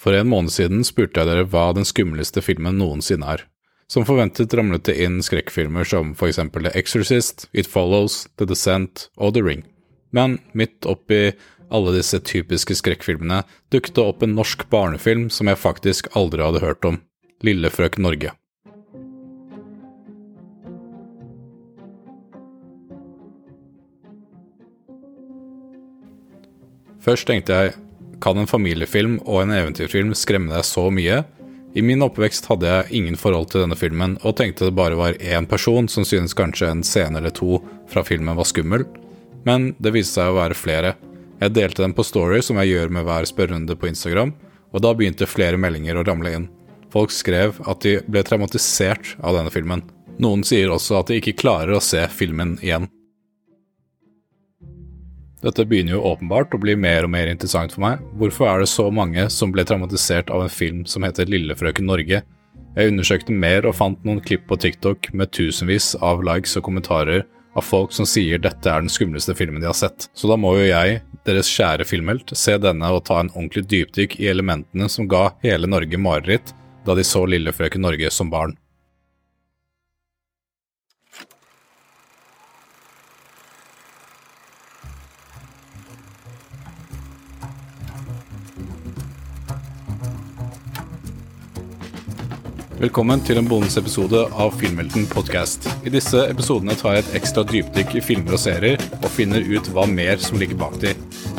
For en måned siden spurte jeg dere hva den skumleste filmen noensinne er. Som forventet ramlet det inn skrekkfilmer som for eksempel The Exorcist, It Follows, The Descent og The Ring. Men midt oppi alle disse typiske skrekkfilmene dukket det opp en norsk barnefilm som jeg faktisk aldri hadde hørt om, Lille frøken Norge. Først tenkte jeg kan en familiefilm og en eventyrfilm skremme deg så mye? I min oppvekst hadde jeg ingen forhold til denne filmen, og tenkte det bare var én person som syntes kanskje en scene eller to fra filmen var skummel, men det viste seg å være flere. Jeg delte den på Story, som jeg gjør med hver spørrerunde på Instagram, og da begynte flere meldinger å ramle inn. Folk skrev at de ble traumatisert av denne filmen. Noen sier også at de ikke klarer å se filmen igjen. Dette begynner jo åpenbart å bli mer og mer interessant for meg. Hvorfor er det så mange som ble traumatisert av en film som heter Lillefrøken Norge? Jeg undersøkte mer og fant noen klipp på TikTok med tusenvis av likes og kommentarer av folk som sier dette er den skumleste filmen de har sett. Så da må jo jeg, deres kjære filmhelt, se denne og ta en ordentlig dypdykk i elementene som ga hele Norge mareritt da de så Lillefrøken Norge som barn. Velkommen til en bonusepisode av Filmhelten podcast. I disse episodene tar jeg et ekstra dypdykk i filmer og serier, og finner ut hva mer som ligger bak de.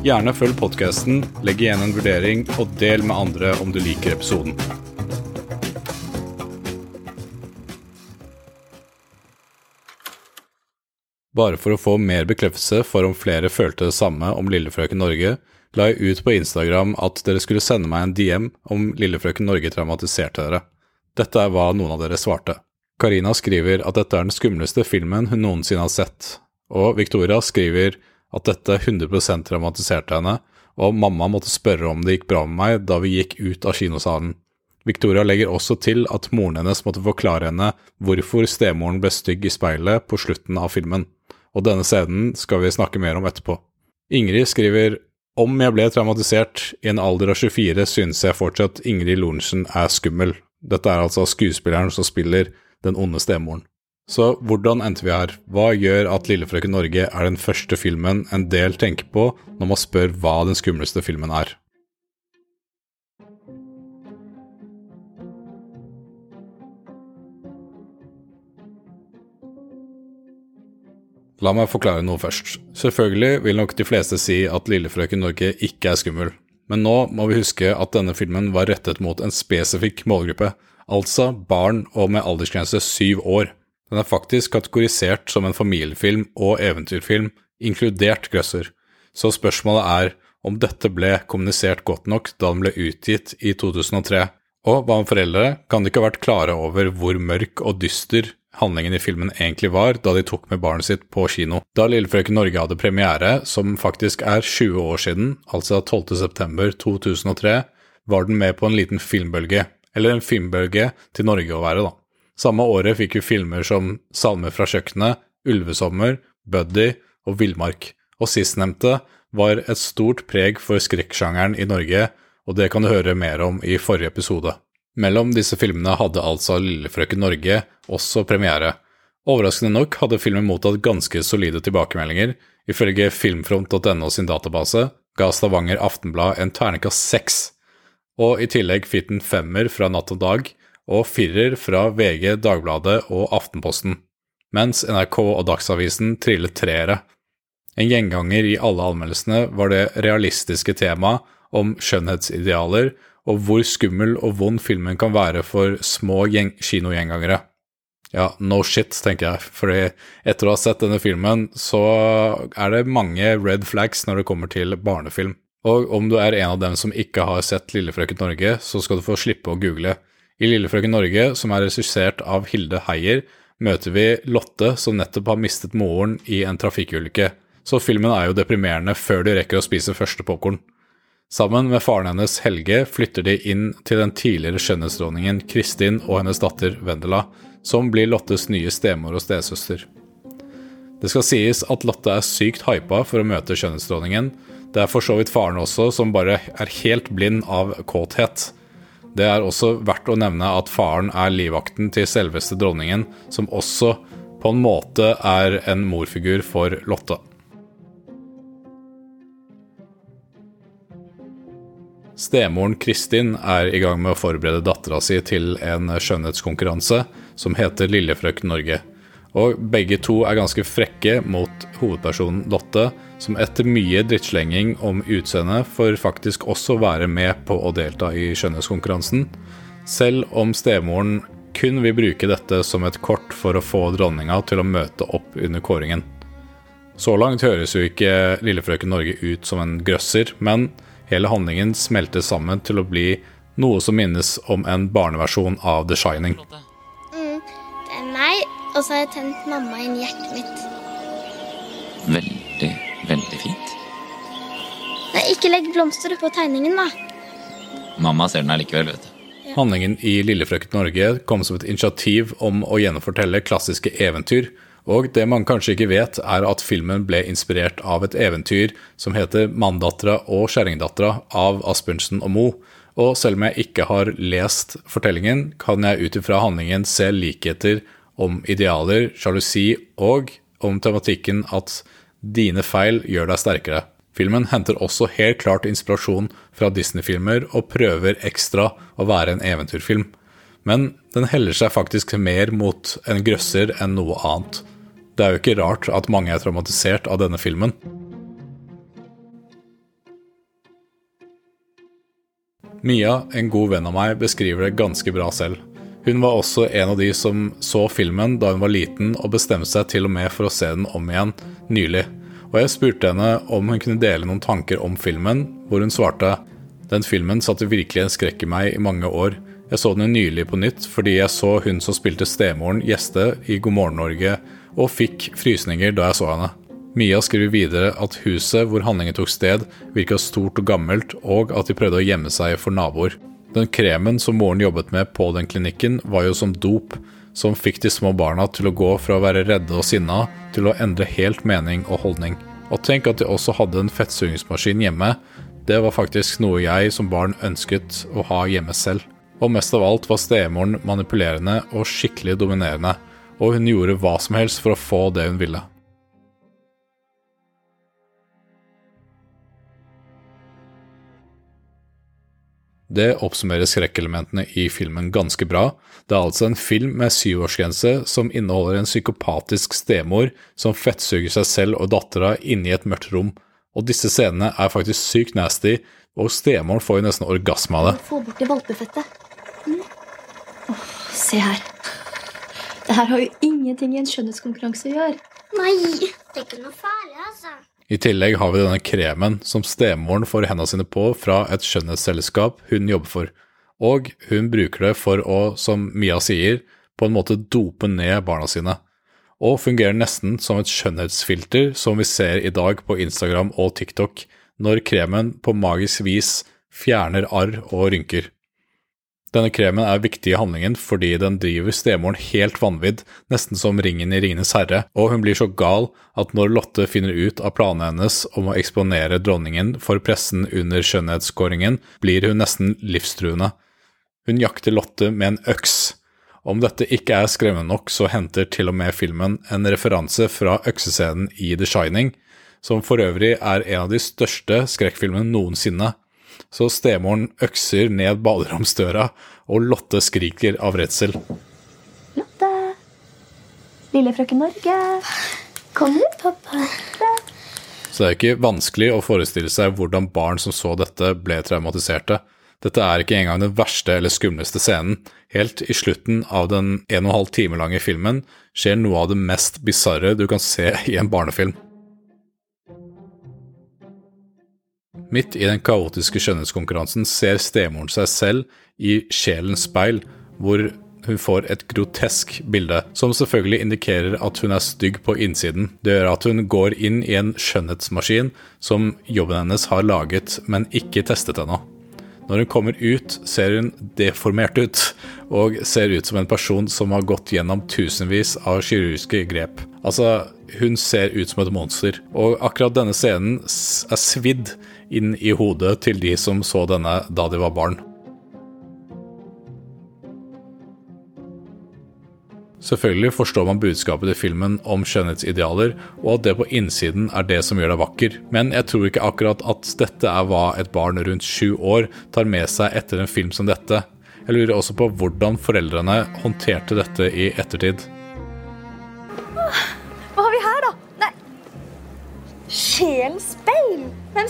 Gjerne følg podkasten, legg igjen en vurdering, og del med andre om du liker episoden. Bare for å få mer bekreftelse for om flere følte det samme om Lillefrøken Norge, la jeg ut på Instagram at dere skulle sende meg en DM om Lillefrøken Norge traumatiserte dere. Dette er hva noen av dere svarte. Karina skriver at dette er den skumleste filmen hun noensinne har sett, og Victoria skriver at dette 100 traumatiserte henne, og mamma måtte spørre om det gikk bra med meg da vi gikk ut av kinosalen. Victoria legger også til at moren hennes måtte forklare henne hvorfor stemoren ble stygg i speilet på slutten av filmen og denne scenen skal vi snakke mer om etterpå. Ingrid skriver om jeg ble traumatisert i en alder av 24, synes jeg fortsatt Ingrid Lorentzen er skummel. Dette er altså skuespilleren som spiller den onde stemoren. Så hvordan endte vi her? Hva gjør at Lillefrøken Norge er den første filmen en del tenker på når man spør hva den skumleste filmen er? La meg forklare noe først. Selvfølgelig vil nok de fleste si at Lillefrøken Norge ikke er skummel, men nå må vi huske at denne filmen var rettet mot en spesifikk målgruppe, altså barn og med aldersgrense syv år. Den er faktisk kategorisert som en familiefilm og eventyrfilm, inkludert grøsser, så spørsmålet er om dette ble kommunisert godt nok da den ble utgitt i 2003. Og hva om foreldre? Kan ikke ha vært klare over hvor mørk og dyster handlingen i filmen egentlig var da de tok med barnet sitt på kino. Da Lillefrøken Norge hadde premiere, som faktisk er 20 år siden, altså 12.9.2003, var den med på en liten filmbølge, eller en filmbølge til Norge å være, da. Samme året fikk vi filmer som Salmer fra kjøkkenet, Ulvesommer, Buddy og Villmark, og sistnevnte var et stort preg for skrekksjangeren i Norge, og det kan du høre mer om i forrige episode. Mellom disse filmene hadde altså Lillefrøken Norge også premiere. Overraskende nok hadde filmen mottatt ganske solide tilbakemeldinger. Ifølge filmfront.no sin database ga Stavanger Aftenblad en terningkast seks, og i tillegg fikk den femmer fra Natt og Dag og firer fra VG, Dagbladet og Aftenposten, mens NRK og Dagsavisen trillet treere. En gjenganger i alle anmeldelsene var det realistiske temaet om skjønnhetsidealer og hvor skummel og vond filmen kan være for små kinogjengangere. Ja, no shit, tenker jeg, fordi etter å ha sett denne filmen, så er det mange red flags når det kommer til barnefilm. Og om du er en av dem som ikke har sett Lillefrøken Norge, så skal du få slippe å google. I Lillefrøken Norge, som er regissert av Hilde Heier, møter vi Lotte som nettopp har mistet moren i en trafikkulykke. Så filmen er jo deprimerende før du rekker å spise første popkorn. Sammen med faren hennes Helge flytter de inn til den tidligere skjønnhetsdronningen Kristin og hennes datter Vendela, som blir Lottes nye stemor og stesøster. Det skal sies at Lotte er sykt hypa for å møte skjønnhetsdronningen, Det er for så vidt faren også, som bare er helt blind av kåthet. Det er også verdt å nevne at faren er livvakten til selveste dronningen, som også på en måte er en morfigur for Lotte. Stemoren Kristin er i gang med å forberede dattera si til en skjønnhetskonkurranse som heter Lillefrøken Norge. Og begge to er ganske frekke mot hovedpersonen Lotte, som etter mye drittslenging om utseendet får faktisk også være med på å delta i skjønnhetskonkurransen, selv om stemoren kun vil bruke dette som et kort for å få dronninga til å møte opp under kåringen. Så langt høres jo ikke Lillefrøken Norge ut som en grøsser, men hele handlingen smelter sammen til å bli noe som minnes om en barneversjon av The Shining. Mm, det er meg, og så har jeg tent mamma inn i hjertet mitt. Veldig, veldig fint. Nei, ikke legg blomster på tegningen, da. Mamma ser den allikevel, vet du. Handlingen i Lillefrøken Norge kom som et initiativ om å gjennomfortelle klassiske eventyr, og det man kanskje ikke vet, er at filmen ble inspirert av et eventyr som heter Manndattera og kjerringdattera' av Asbjørnsen og Moe. Og selv om jeg ikke har lest fortellingen, kan jeg ut ifra handlingen se likheter om idealer, sjalusi og om tematikken at dine feil gjør deg sterkere. Filmen henter også helt klart inspirasjon fra Disney-filmer og prøver ekstra å være en eventyrfilm. Men den heller seg faktisk mer mot en grøsser enn noe annet. Det er jo ikke rart at mange er traumatisert av denne filmen. Mia, en god venn av meg, beskriver det ganske bra selv. Hun var også en av de som så filmen da hun var liten og bestemte seg til og med for å se den om igjen nylig. Og jeg spurte henne om hun kunne dele noen tanker om filmen, hvor hun svarte den filmen satte virkelig en skrekk i meg i mange år. Jeg så den nylig på nytt fordi jeg så hun som spilte stemoren gjeste i God morgen Norge, og fikk frysninger da jeg så henne. Mia skriver videre at huset hvor handlingen tok sted, virka stort og gammelt, og at de prøvde å gjemme seg for naboer. Den kremen som moren jobbet med på den klinikken, var jo som dop, som fikk de små barna til å gå fra å være redde og sinna til å endre helt mening og holdning. Og tenk at de også hadde en fettsugingsmaskin hjemme. Det var faktisk noe jeg som barn ønsket å ha hjemme selv. Og mest av alt var stemoren manipulerende og skikkelig dominerende, og hun gjorde hva som helst for å få det hun ville. Det oppsummerer skrekkelementene i filmen ganske bra. Det er altså en film med syvårsgrense som inneholder en psykopatisk stemor som fettsuger seg selv og dattera inni et mørkt rom. Og disse scenene er faktisk sykt nasty, og stemoren får jo nesten orgasme av det. Få bort det valpefettet. Mm. Oh, se her. Det her har jo ingenting i en skjønnhetskonkurranse å gjøre. Nei, det er ikke noe farlig, altså. I tillegg har vi denne kremen som stemoren får hendene sine på fra et skjønnhetsselskap hun jobber for, og hun bruker det for å, som Mia sier, på en måte dope ned barna sine, og fungerer nesten som et skjønnhetsfilter som vi ser i dag på Instagram og TikTok, når kremen på magisk vis fjerner arr og rynker. Denne kremen er viktig i handlingen fordi den driver stemoren helt vanvidd, nesten som ringen i Ringenes herre, og hun blir så gal at når Lotte finner ut av planene hennes om å eksponere dronningen for pressen under skjønnhetskåringen, blir hun nesten livstruende. Hun jakter Lotte med en øks. Om dette ikke er skremmende nok, så henter til og med filmen en referanse fra øksescenen i The Shining, som for øvrig er en av de største skrekkfilmene noensinne så stemoren økser ned baderomsdøra, og Lotte skriker av redsel. Lotte! Lille frøken Norge! Kom ut, pappa. Så det er ikke vanskelig å forestille seg hvordan barn som så dette, ble traumatiserte. Dette er ikke engang den verste eller skumleste scenen. Helt i slutten av den en og en halv time lange filmen skjer noe av det mest bisarre du kan se i en barnefilm. Midt i den kaotiske skjønnhetskonkurransen ser stemoren seg selv i sjelens speil, hvor hun får et grotesk bilde, som selvfølgelig indikerer at hun er stygg på innsiden. Det gjør at hun går inn i en skjønnhetsmaskin som jobben hennes har laget, men ikke testet ennå. Når hun kommer ut, ser hun deformert ut, og ser ut som en person som har gått gjennom tusenvis av kirurgiske grep. Altså, hun ser ut som et monster, og akkurat denne scenen er svidd inn i hodet til de som så denne da de var barn. Selvfølgelig forstår man budskapet i filmen om skjønnhetsidealer, og at det på innsiden er det som gjør deg vakker, men jeg tror ikke akkurat at dette er hva et barn rundt sju år tar med seg etter en film som dette. Jeg lurer også på hvordan foreldrene håndterte dette i ettertid.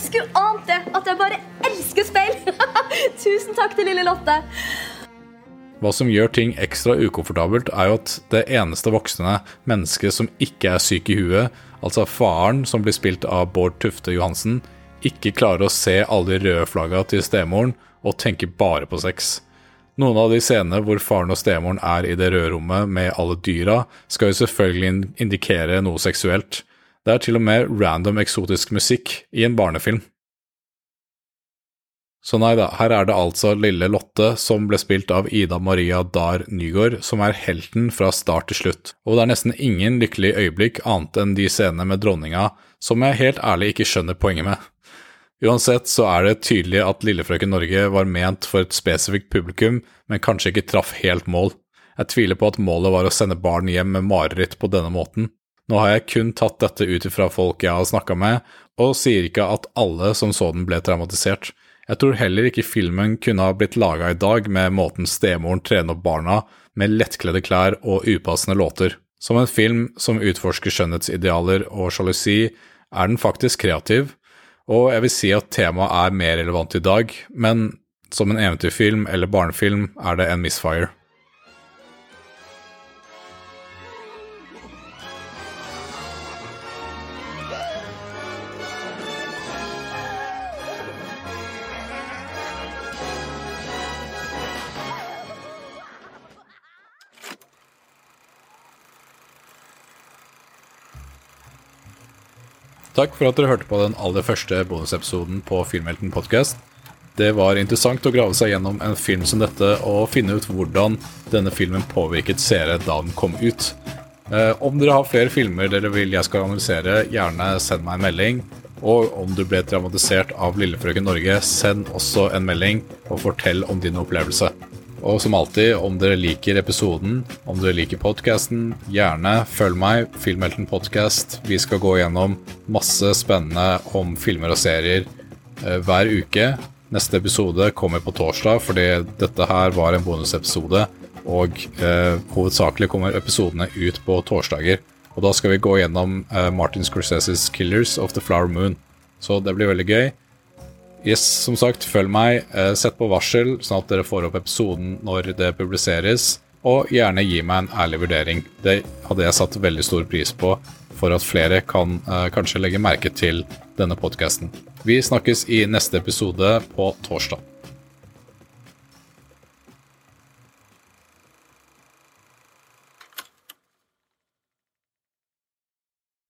Skulle ant det? At jeg bare elsker speil! Tusen takk til lille Lotte. Hva som gjør ting ekstra ukomfortabelt, er jo at det eneste voksne mennesket som ikke er syk i huet, altså faren som blir spilt av Bård Tufte Johansen, ikke klarer å se alle de røde flagga til stemoren og tenker bare på sex. Noen av de scenene hvor faren og stemoren er i det røde rommet med alle dyra, skal jo selvfølgelig indikere noe seksuelt. Det er til og med random eksotisk musikk i en barnefilm. Så nei da, her er det altså lille Lotte som ble spilt av Ida Maria Dahr Nygaard, som er helten fra start til slutt, og det er nesten ingen lykkelige øyeblikk annet enn de scenene med dronninga som jeg helt ærlig ikke skjønner poenget med. Uansett så er det tydelig at Lillefrøken Norge var ment for et spesifikt publikum, men kanskje ikke traff helt mål. Jeg tviler på at målet var å sende barn hjem med mareritt på denne måten. Nå har jeg kun tatt dette ut ifra folk jeg har snakka med, og sier ikke at alle som så den ble traumatisert. Jeg tror heller ikke filmen kunne ha blitt laga i dag med måten stemoren trener opp barna med lettkledde klær og upassende låter. Som en film som utforsker skjønnhetsidealer og sjalusi, er den faktisk kreativ, og jeg vil si at temaet er mer relevant i dag, men som en eventyrfilm eller barnefilm er det en misfire. Takk for at dere hørte på den aller første bonusepisoden på Filmhelten podcast. Det var interessant å grave seg gjennom en film som dette og finne ut hvordan denne filmen påvirket seere da den kom ut. Eh, om dere har flere filmer dere vil jeg skal analysere, gjerne send meg en melding. Og om du ble dramatisert av Lillefrøken Norge, send også en melding og fortell om din opplevelse. Og som alltid, om dere liker episoden, om dere liker podkasten, gjerne følg meg, Filmhelten podcast. Vi skal gå gjennom masse spennende om filmer og serier eh, hver uke. Neste episode kommer på torsdag, fordi dette her var en bonusepisode. Og eh, hovedsakelig kommer episodene ut på torsdager. Og da skal vi gå gjennom eh, Martin Scorseses 'Killers of the Flower Moon'. Så det blir veldig gøy. Yes, som sagt, følg meg. Eh, sett på varsel, sånn at dere får opp episoden når det publiseres. Og gjerne gi meg en ærlig vurdering. Det hadde jeg satt veldig stor pris på for at flere kan eh, kanskje legge merke til denne podkasten. Vi snakkes i neste episode på torsdag.